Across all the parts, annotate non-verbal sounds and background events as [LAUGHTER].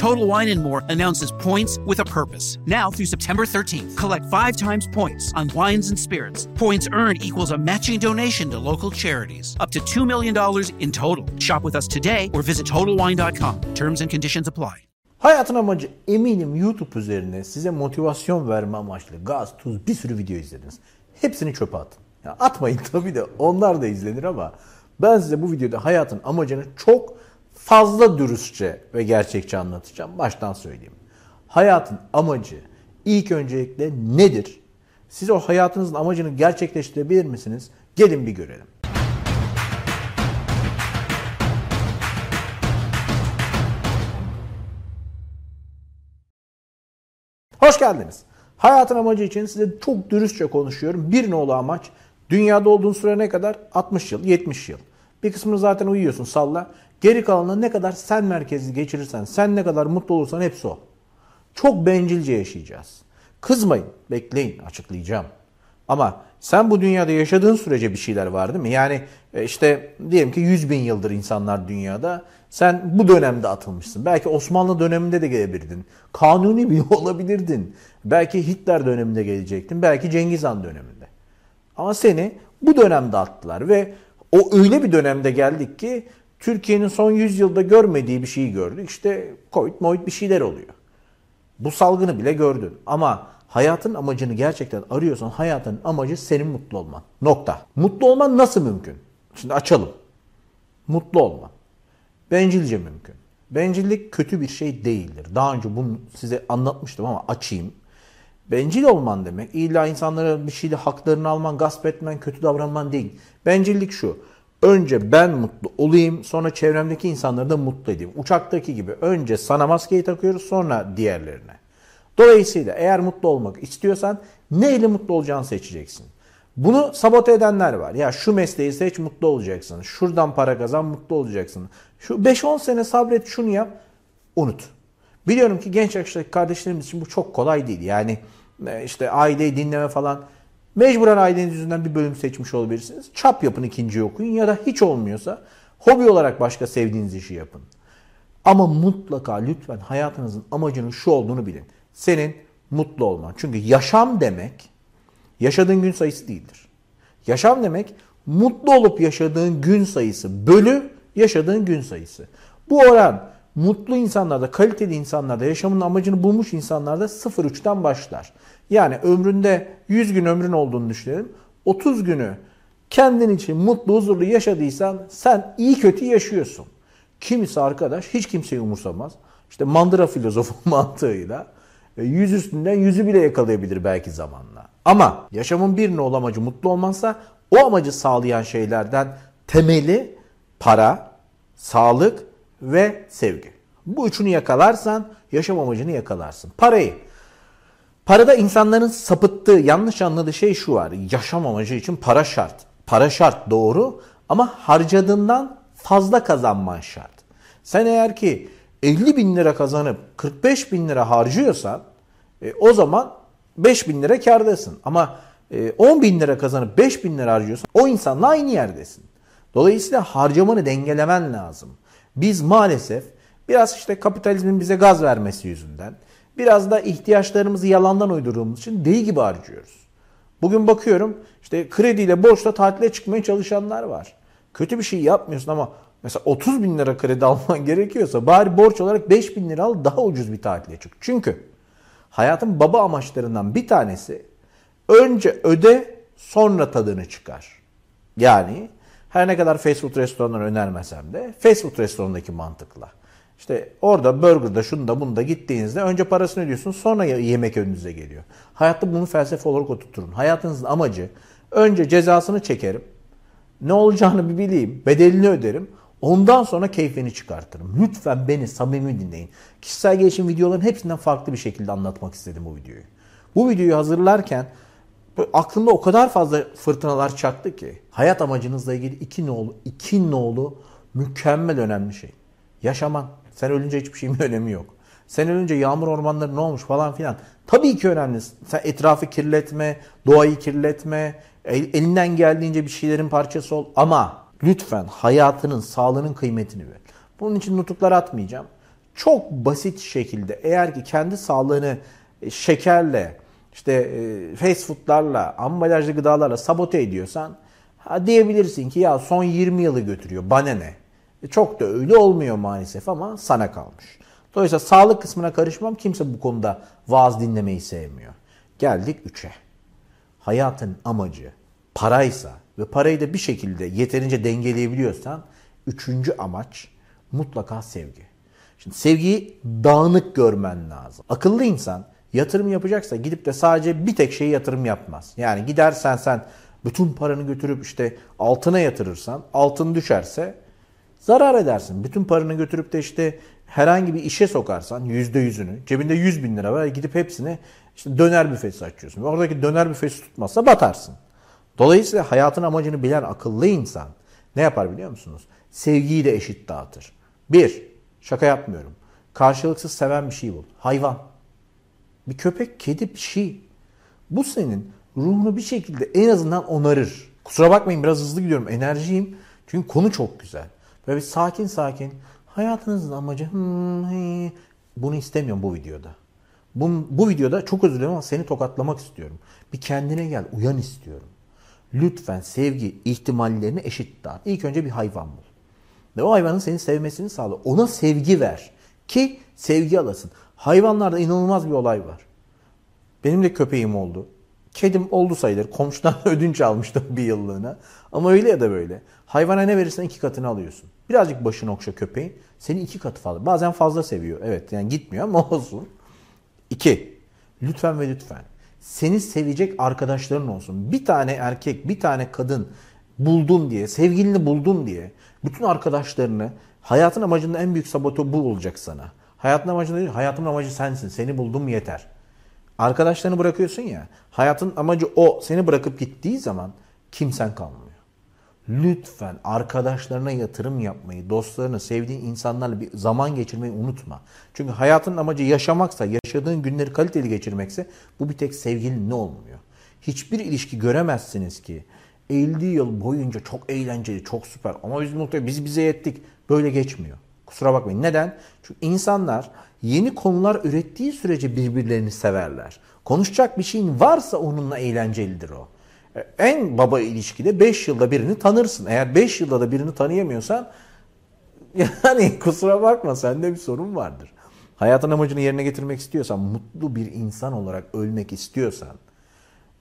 Total Wine and More announces points with a purpose. Now through September 13th, collect five times points on wines and spirits. Points earned equals a matching donation to local charities, up to $2 million in total. Shop with us today or visit TotalWine.com. Terms and conditions apply. Hayatın amacı eminim YouTube üzerine size motivasyon verme amaçlı gaz, tuz bir sürü video izlediniz. Hepsini çöpe atın. Ya atmayın [LAUGHS] tabii de onlar da izlenir ama ben size bu videoda hayatın amacını çok fazla dürüstçe ve gerçekçi anlatacağım. Baştan söyleyeyim. Hayatın amacı ilk öncelikle nedir? Siz o hayatınızın amacını gerçekleştirebilir misiniz? Gelin bir görelim. Hoş geldiniz. Hayatın amacı için size çok dürüstçe konuşuyorum. Bir nolu amaç dünyada olduğun süre ne kadar? 60 yıl, 70 yıl. Bir kısmını zaten uyuyorsun salla. Geri kalanını ne kadar sen merkezli geçirirsen, sen ne kadar mutlu olursan hepsi o. Çok bencilce yaşayacağız. Kızmayın, bekleyin, açıklayacağım. Ama sen bu dünyada yaşadığın sürece bir şeyler var değil mi? Yani e, işte diyelim ki 100 bin yıldır insanlar dünyada. Sen bu dönemde atılmışsın. Belki Osmanlı döneminde de gelebilirdin. Kanuni bile [LAUGHS] olabilirdin. Belki Hitler döneminde gelecektin. Belki Cengiz Han döneminde. Ama seni bu dönemde attılar ve o öyle bir dönemde geldik ki Türkiye'nin son 100 yılda görmediği bir şeyi gördük. İşte Covid, Moid bir şeyler oluyor. Bu salgını bile gördün. Ama hayatın amacını gerçekten arıyorsan hayatın amacı senin mutlu olman. Nokta. Mutlu olman nasıl mümkün? Şimdi açalım. Mutlu olman. Bencilce mümkün. Bencillik kötü bir şey değildir. Daha önce bunu size anlatmıştım ama açayım. Bencil olman demek illa insanlara bir şeyde haklarını alman, gasp etmen, kötü davranman değil. Bencillik şu. Önce ben mutlu olayım, sonra çevremdeki insanları da mutlu edeyim. Uçaktaki gibi önce sana maskeyi takıyoruz, sonra diğerlerine. Dolayısıyla eğer mutlu olmak istiyorsan neyle mutlu olacağını seçeceksin. Bunu sabote edenler var. Ya şu mesleği seç mutlu olacaksın. Şuradan para kazan mutlu olacaksın. Şu 5-10 sene sabret şunu yap. Unut. Biliyorum ki genç yaştaki kardeşlerimiz için bu çok kolay değil. Yani işte aileyi dinleme falan. Mecburen aileniz yüzünden bir bölüm seçmiş olabilirsiniz. Çap yapın ikinci okuyun ya da hiç olmuyorsa hobi olarak başka sevdiğiniz işi yapın. Ama mutlaka lütfen hayatınızın amacının şu olduğunu bilin. Senin mutlu olman. Çünkü yaşam demek yaşadığın gün sayısı değildir. Yaşam demek mutlu olup yaşadığın gün sayısı bölü yaşadığın gün sayısı. Bu oran mutlu insanlarda, kaliteli insanlarda, yaşamın amacını bulmuş insanlarda 0-3'ten başlar. Yani ömründe 100 gün ömrün olduğunu düşünelim. 30 günü kendin için mutlu, huzurlu yaşadıysan sen iyi kötü yaşıyorsun. Kimisi arkadaş hiç kimseyi umursamaz. İşte mandıra filozofu [LAUGHS] mantığıyla e, yüz üstünden yüzü bile yakalayabilir belki zamanla. Ama yaşamın bir nol amacı mutlu olmansa o amacı sağlayan şeylerden temeli para, sağlık ve sevgi. Bu üçünü yakalarsan yaşam amacını yakalarsın. Parayı. Parada insanların sapıttığı, yanlış anladığı şey şu var. Yaşam amacı için para şart. Para şart doğru ama harcadığından fazla kazanman şart. Sen eğer ki 50 bin lira kazanıp 45 bin lira harcıyorsan e, o zaman 5 bin lira kardasın. Ama e, 10 bin lira kazanıp 5 bin lira harcıyorsan o insanla aynı yerdesin. Dolayısıyla harcamanı dengelemen lazım. Biz maalesef biraz işte kapitalizmin bize gaz vermesi yüzünden biraz da ihtiyaçlarımızı yalandan uydurduğumuz için deli gibi harcıyoruz. Bugün bakıyorum işte krediyle borçla tatile çıkmaya çalışanlar var. Kötü bir şey yapmıyorsun ama mesela 30 bin lira kredi [LAUGHS] alman gerekiyorsa bari borç olarak 5 bin lira al daha ucuz bir tatile çık. Çünkü hayatın baba amaçlarından bir tanesi önce öde sonra tadını çıkar. Yani her ne kadar fast food restoranları önermesem de fast food restoranındaki mantıkla. İşte orada burgerda şunda bunda gittiğinizde önce parasını ödüyorsun sonra yemek önünüze geliyor. Hayatta bunu felsefe olarak oturtturun. Hayatınızın amacı önce cezasını çekerim. Ne olacağını bir bileyim. Bedelini öderim. Ondan sonra keyfini çıkartırım. Lütfen beni samimi dinleyin. Kişisel gelişim videolarının hepsinden farklı bir şekilde anlatmak istedim bu videoyu. Bu videoyu hazırlarken aklımda o kadar fazla fırtınalar çaktı ki hayat amacınızla ilgili iki nolu, iki nolu mükemmel önemli şey. Yaşaman. Sen ölünce hiçbir şeyin önemi yok. Sen ölünce yağmur ormanları ne olmuş falan filan. Tabii ki önemli. Sen etrafı kirletme, doğayı kirletme, elinden geldiğince bir şeylerin parçası ol. Ama lütfen hayatının, sağlığının kıymetini ver. Bunun için nutuklar atmayacağım. çok basit şekilde eğer ki kendi sağlığını e, şekerle, işte e, fast foodlarla, ambalajlı gıdalarla sabote ediyorsan ha diyebilirsin ki ya son 20 yılı götürüyor bana ne? E çok da öyle olmuyor maalesef ama sana kalmış. Dolayısıyla sağlık kısmına karışmam. Kimse bu konuda vaaz dinlemeyi sevmiyor. Geldik 3'e. Hayatın amacı paraysa ve parayı da bir şekilde yeterince dengeleyebiliyorsan üçüncü amaç mutlaka sevgi. Şimdi sevgiyi dağınık görmen lazım. Akıllı insan yatırım yapacaksa gidip de sadece bir tek şeye yatırım yapmaz. Yani gidersen sen bütün paranı götürüp işte altına yatırırsan altın düşerse zarar edersin. Bütün paranı götürüp de işte herhangi bir işe sokarsan yüzde yüzünü cebinde 100 bin lira var gidip hepsini işte döner büfesi açıyorsun. Oradaki döner büfesi tutmazsa batarsın. Dolayısıyla hayatın amacını bilen akıllı insan ne yapar biliyor musunuz? Sevgiyi de eşit dağıtır. Bir, şaka yapmıyorum. Karşılıksız seven bir şey bul. Hayvan. Bir köpek, kedi bir şey. Bu senin ruhunu bir şekilde en azından onarır. Kusura bakmayın biraz hızlı gidiyorum. Enerjiyim. Çünkü konu çok güzel. Böyle bir sakin sakin. Hayatınızın amacı hmm, bunu istemiyorum bu videoda. Bu, bu videoda çok özür dilerim ama seni tokatlamak istiyorum. Bir kendine gel, uyan istiyorum. Lütfen sevgi ihtimallerini eşit dağıt. İlk önce bir hayvan bul. Ve o hayvanın seni sevmesini sağla. Ona sevgi ver. Ki sevgi alasın. Hayvanlarda inanılmaz bir olay var. Benim de köpeğim oldu. Kedim oldu sayılır. Komşudan [LAUGHS] ödünç almıştım bir yıllığına. Ama öyle ya da böyle. Hayvana ne verirsen iki katını alıyorsun. Birazcık başını okşa köpeğin. Seni iki katı fazla. Bazen fazla seviyor. Evet yani gitmiyor ama [LAUGHS] olsun. İki. Lütfen ve lütfen. Seni sevecek arkadaşların olsun. Bir tane erkek, bir tane kadın buldun diye, sevgilini buldun diye bütün arkadaşlarını hayatın amacında en büyük sabote bu olacak sana. Hayatın amacı değil, hayatın amacı sensin. Seni buldum yeter. Arkadaşlarını bırakıyorsun ya. Hayatın amacı o. Seni bırakıp gittiği zaman kimsen kalmıyor. Lütfen arkadaşlarına yatırım yapmayı, dostlarını, sevdiğin insanlarla bir zaman geçirmeyi unutma. Çünkü hayatın amacı yaşamaksa, yaşadığın günleri kaliteli geçirmekse bu bir tek sevgilin ne olmuyor. Hiçbir ilişki göremezsiniz ki 50 yıl boyunca çok eğlenceli, çok süper ama biz mutlaka biz bize yettik. Böyle geçmiyor. Kusura bakmayın. Neden? Çünkü insanlar yeni konular ürettiği sürece birbirlerini severler. Konuşacak bir şeyin varsa onunla eğlencelidir o. En baba ilişkide 5 yılda birini tanırsın. Eğer 5 yılda da birini tanıyamıyorsan [LAUGHS] yani kusura bakma sende bir sorun vardır. Hayatın amacını yerine getirmek istiyorsan, mutlu bir insan olarak ölmek istiyorsan,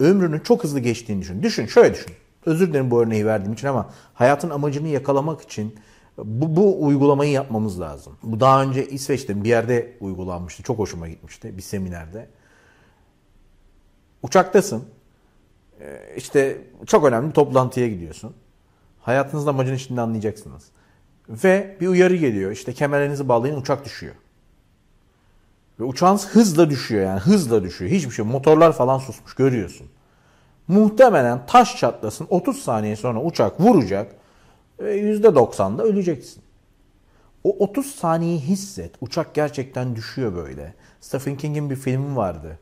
ömrünün çok hızlı geçtiğini düşün. Düşün, şöyle düşün. Özür dilerim bu örneği verdiğim için ama hayatın amacını yakalamak için bu, bu uygulamayı yapmamız lazım. Bu daha önce İsveç'te bir yerde uygulanmıştı. Çok hoşuma gitmişti bir seminerde. Uçaktasın. Ee, işte çok önemli toplantıya gidiyorsun. Hayatınızın amacını şimdi anlayacaksınız. Ve bir uyarı geliyor. İşte kemerlerinizi bağlayın uçak düşüyor. Ve uçağınız hızla düşüyor yani hızla düşüyor. Hiçbir şey motorlar falan susmuş görüyorsun. Muhtemelen taş çatlasın 30 saniye sonra uçak vuracak %90'da öleceksin. O 30 saniyeyi hisset. Uçak gerçekten düşüyor böyle. Stephen King'in bir filmi vardı.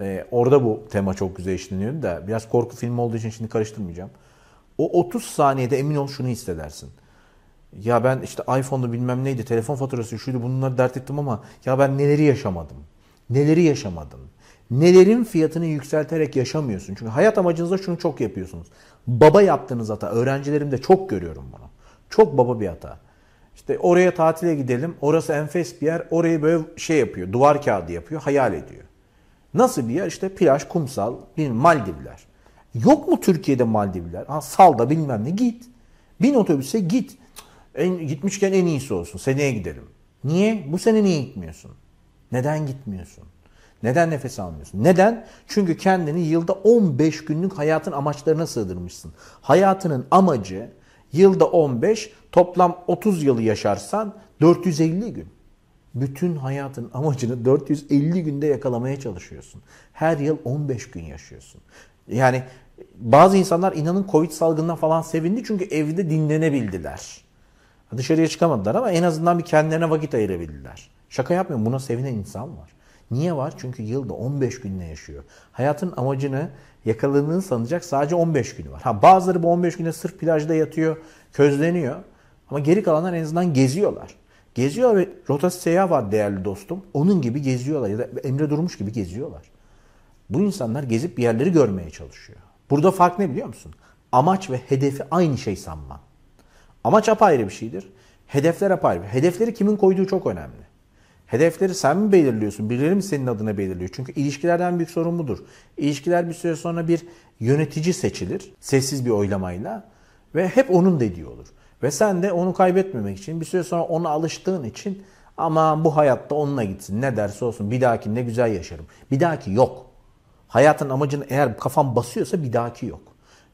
Ee, orada bu tema çok güzel işleniyordu da biraz korku filmi olduğu için şimdi karıştırmayacağım. O 30 saniyede emin ol şunu hissedersin. Ya ben işte iPhone'da bilmem neydi, telefon faturası şuydu bunları dert ettim ama ya ben neleri yaşamadım. Neleri yaşamadım. Nelerin fiyatını yükselterek yaşamıyorsun. Çünkü hayat amacınızda şunu çok yapıyorsunuz. Baba yaptığınız hata. Öğrencilerimde çok görüyorum bunu. Çok baba bir hata. İşte oraya tatile gidelim. Orası enfes bir yer. Orayı böyle şey yapıyor. Duvar kağıdı yapıyor. Hayal ediyor. Nasıl bir yer? İşte plaj, kumsal, bir Maldivler. Yok mu Türkiye'de Maldivler? Ha, salda bilmem ne git. Bin otobüse git. En, gitmişken en iyisi olsun. Seneye gidelim. Niye? Bu sene niye gitmiyorsun? Neden gitmiyorsun? Neden nefes almıyorsun? Neden? Çünkü kendini yılda 15 günlük hayatın amaçlarına sığdırmışsın. Hayatının amacı yılda 15, toplam 30 yılı yaşarsan 450 gün. Bütün hayatın amacını 450 günde yakalamaya çalışıyorsun. Her yıl 15 gün yaşıyorsun. Yani bazı insanlar inanın Covid salgından falan sevindi çünkü evde dinlenebildiler. Dışarıya çıkamadılar ama en azından bir kendilerine vakit ayırabildiler. Şaka yapmıyorum buna sevinen insan var. Niye var? Çünkü yılda 15 günle yaşıyor. Hayatın amacını yakaladığını sanacak sadece 15 günü var. Ha bazıları bu 15 günde sırf plajda yatıyor, közleniyor. Ama geri kalanlar en azından geziyorlar. Geziyor ve rotası seyahat var değerli dostum. Onun gibi geziyorlar ya da Emre Durmuş gibi geziyorlar. Bu insanlar gezip bir yerleri görmeye çalışıyor. Burada fark ne biliyor musun? Amaç ve hedefi aynı şey sanma. Amaç apayrı bir şeydir. Hedefler apayrı. Hedefleri kimin koyduğu çok önemli. Hedefleri sen mi belirliyorsun? Birileri mi senin adına belirliyor? Çünkü ilişkilerden büyük sorun budur. İlişkiler bir süre sonra bir yönetici seçilir. Sessiz bir oylamayla. Ve hep onun dediği olur. Ve sen de onu kaybetmemek için bir süre sonra ona alıştığın için ama bu hayatta onunla gitsin ne derse olsun bir dahaki ne güzel yaşarım. Bir dahaki yok. Hayatın amacını eğer kafan basıyorsa bir dahaki yok.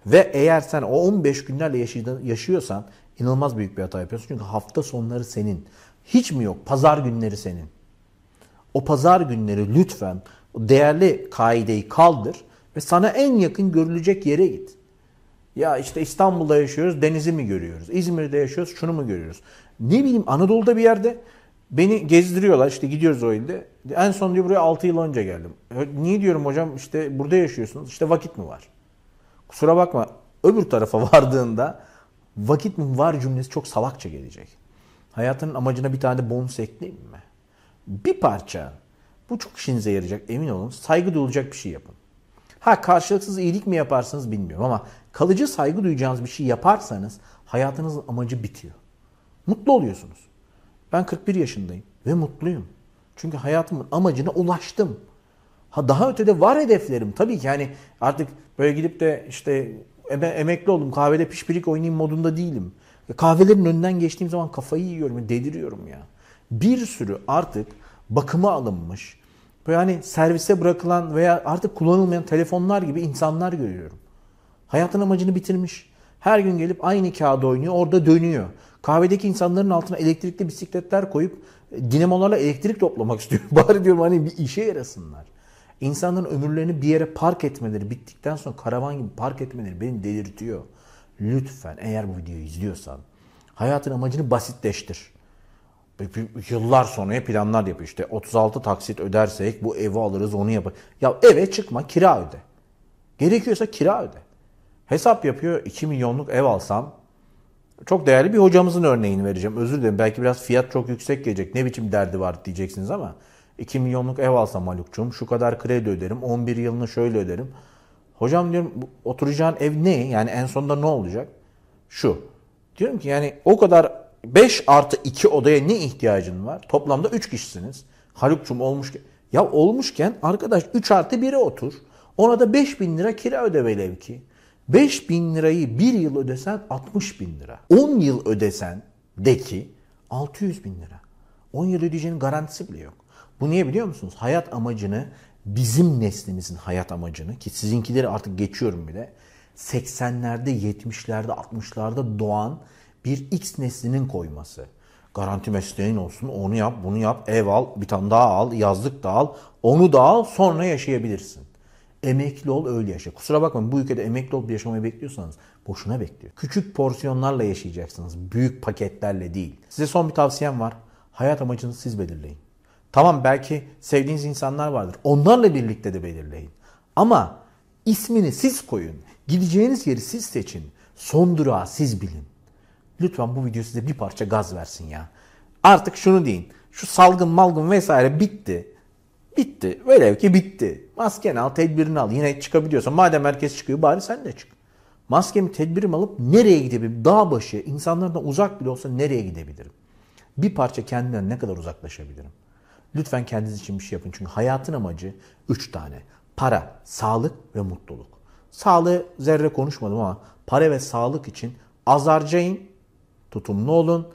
Ve eğer sen o 15 günlerle yaşıyorsan inanılmaz büyük bir hata yapıyorsun. Çünkü hafta sonları senin. Hiç mi yok? Pazar günleri senin. O pazar günleri lütfen o değerli kaideyi kaldır ve sana en yakın görülecek yere git. Ya işte İstanbul'da yaşıyoruz, denizi mi görüyoruz? İzmir'de yaşıyoruz, şunu mu görüyoruz? Ne bileyim Anadolu'da bir yerde beni gezdiriyorlar. işte gidiyoruz o ilde. En son diyor buraya 6 yıl önce geldim. Niye diyorum hocam işte burada yaşıyorsunuz. İşte vakit mi var? Kusura bakma öbür tarafa [LAUGHS] vardığında vakit mi var cümlesi çok salakça gelecek. Hayatının amacına bir tane bonus ekleyeyim mi? Bir parça bu çok işinize yarayacak emin olun. Saygı duyulacak bir şey yapın. Ha karşılıksız iyilik mi yaparsınız bilmiyorum ama kalıcı saygı duyacağınız bir şey yaparsanız hayatınızın amacı bitiyor. Mutlu oluyorsunuz. Ben 41 yaşındayım ve mutluyum. Çünkü hayatımın amacına ulaştım. Ha daha ötede var hedeflerim. Tabii ki yani artık böyle gidip de işte emekli oldum kahvede pişpirik oynayayım modunda değilim. Kahvelerin önünden geçtiğim zaman kafayı yiyorum, deliriyorum ya. Bir sürü artık bakıma alınmış, hani servise bırakılan veya artık kullanılmayan telefonlar gibi insanlar görüyorum. Hayatın amacını bitirmiş. Her gün gelip aynı kağıda oynuyor, orada dönüyor. Kahvedeki insanların altına elektrikli bisikletler koyup e, dinamolarla elektrik toplamak istiyor. [LAUGHS] Bari diyorum hani bir işe yarasınlar. İnsanların ömürlerini bir yere park etmeleri bittikten sonra karavan gibi park etmeleri beni delirtiyor. Lütfen eğer bu videoyu izliyorsan hayatın amacını basitleştir. Yıllar sonra planlar yapıyor. İşte 36 taksit ödersek bu evi alırız onu yapar. Ya eve çıkma kira öde. Gerekiyorsa kira öde. Hesap yapıyor 2 milyonluk ev alsam çok değerli bir hocamızın örneğini vereceğim. Özür dilerim belki biraz fiyat çok yüksek gelecek. Ne biçim derdi var diyeceksiniz ama 2 milyonluk ev alsam Haluk'cum şu kadar kredi öderim 11 yılını şöyle öderim. Hocam diyorum oturacağın ev ne? Yani en sonunda ne olacak? Şu. Diyorum ki yani o kadar 5 artı 2 odaya ne ihtiyacın var? Toplamda 3 kişisiniz. Haluk'cum olmuş. Ya olmuşken arkadaş 3 artı 1'e otur. Ona da 5 bin lira kira öde velev ki. 5 bin lirayı bir yıl ödesen 60 bin lira. 10 yıl ödesen de ki 600 bin lira. 10 yıl ödeyeceğinin garantisi bile yok. Bu niye biliyor musunuz? Hayat amacını bizim neslimizin hayat amacını ki sizinkileri artık geçiyorum bile 80'lerde 70'lerde 60'larda doğan bir X neslinin koyması. Garanti mesleğin olsun onu yap bunu yap ev al bir tane daha al yazlık da al onu da al sonra yaşayabilirsin. Emekli ol öyle yaşa. Kusura bakmayın bu ülkede emekli olup yaşamayı bekliyorsanız boşuna bekliyor. Küçük porsiyonlarla yaşayacaksınız. Büyük paketlerle değil. Size son bir tavsiyem var. Hayat amacınızı siz belirleyin. Tamam belki sevdiğiniz insanlar vardır. Onlarla birlikte de belirleyin. Ama ismini siz koyun. Gideceğiniz yeri siz seçin. Son durağı siz bilin. Lütfen bu video size bir parça gaz versin ya. Artık şunu deyin. Şu salgın malgın vesaire bitti. Bitti. Velev ki bitti. Maskeni al, tedbirini al. Yine çıkabiliyorsan madem herkes çıkıyor bari sen de çık. Maskemi, tedbirimi alıp nereye gidebilirim? Dağ başı, insanlardan uzak bile olsa nereye gidebilirim? Bir parça kendimden ne kadar uzaklaşabilirim? Lütfen kendiniz için bir şey yapın. Çünkü hayatın amacı üç tane. Para, sağlık ve mutluluk. Sağlığı zerre konuşmadım ama para ve sağlık için az harcayın, tutumlu olun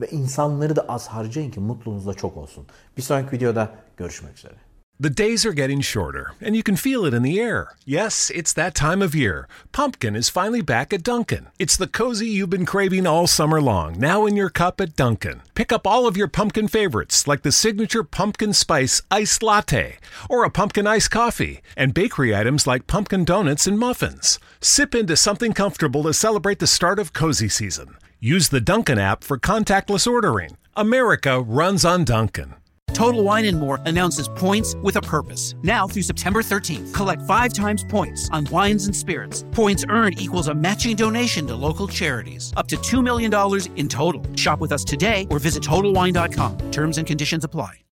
ve insanları da az harcayın ki mutluluğunuz da çok olsun. Bir sonraki videoda görüşmek üzere. The days are getting shorter, and you can feel it in the air. Yes, it's that time of year. Pumpkin is finally back at Dunkin'. It's the cozy you've been craving all summer long, now in your cup at Dunkin'. Pick up all of your pumpkin favorites, like the signature pumpkin spice iced latte, or a pumpkin iced coffee, and bakery items like pumpkin donuts and muffins. Sip into something comfortable to celebrate the start of cozy season. Use the Dunkin' app for contactless ordering. America runs on Dunkin'. Total Wine and More announces points with a purpose. Now through September 13th, collect five times points on wines and spirits. Points earned equals a matching donation to local charities. Up to $2 million in total. Shop with us today or visit TotalWine.com. Terms and conditions apply.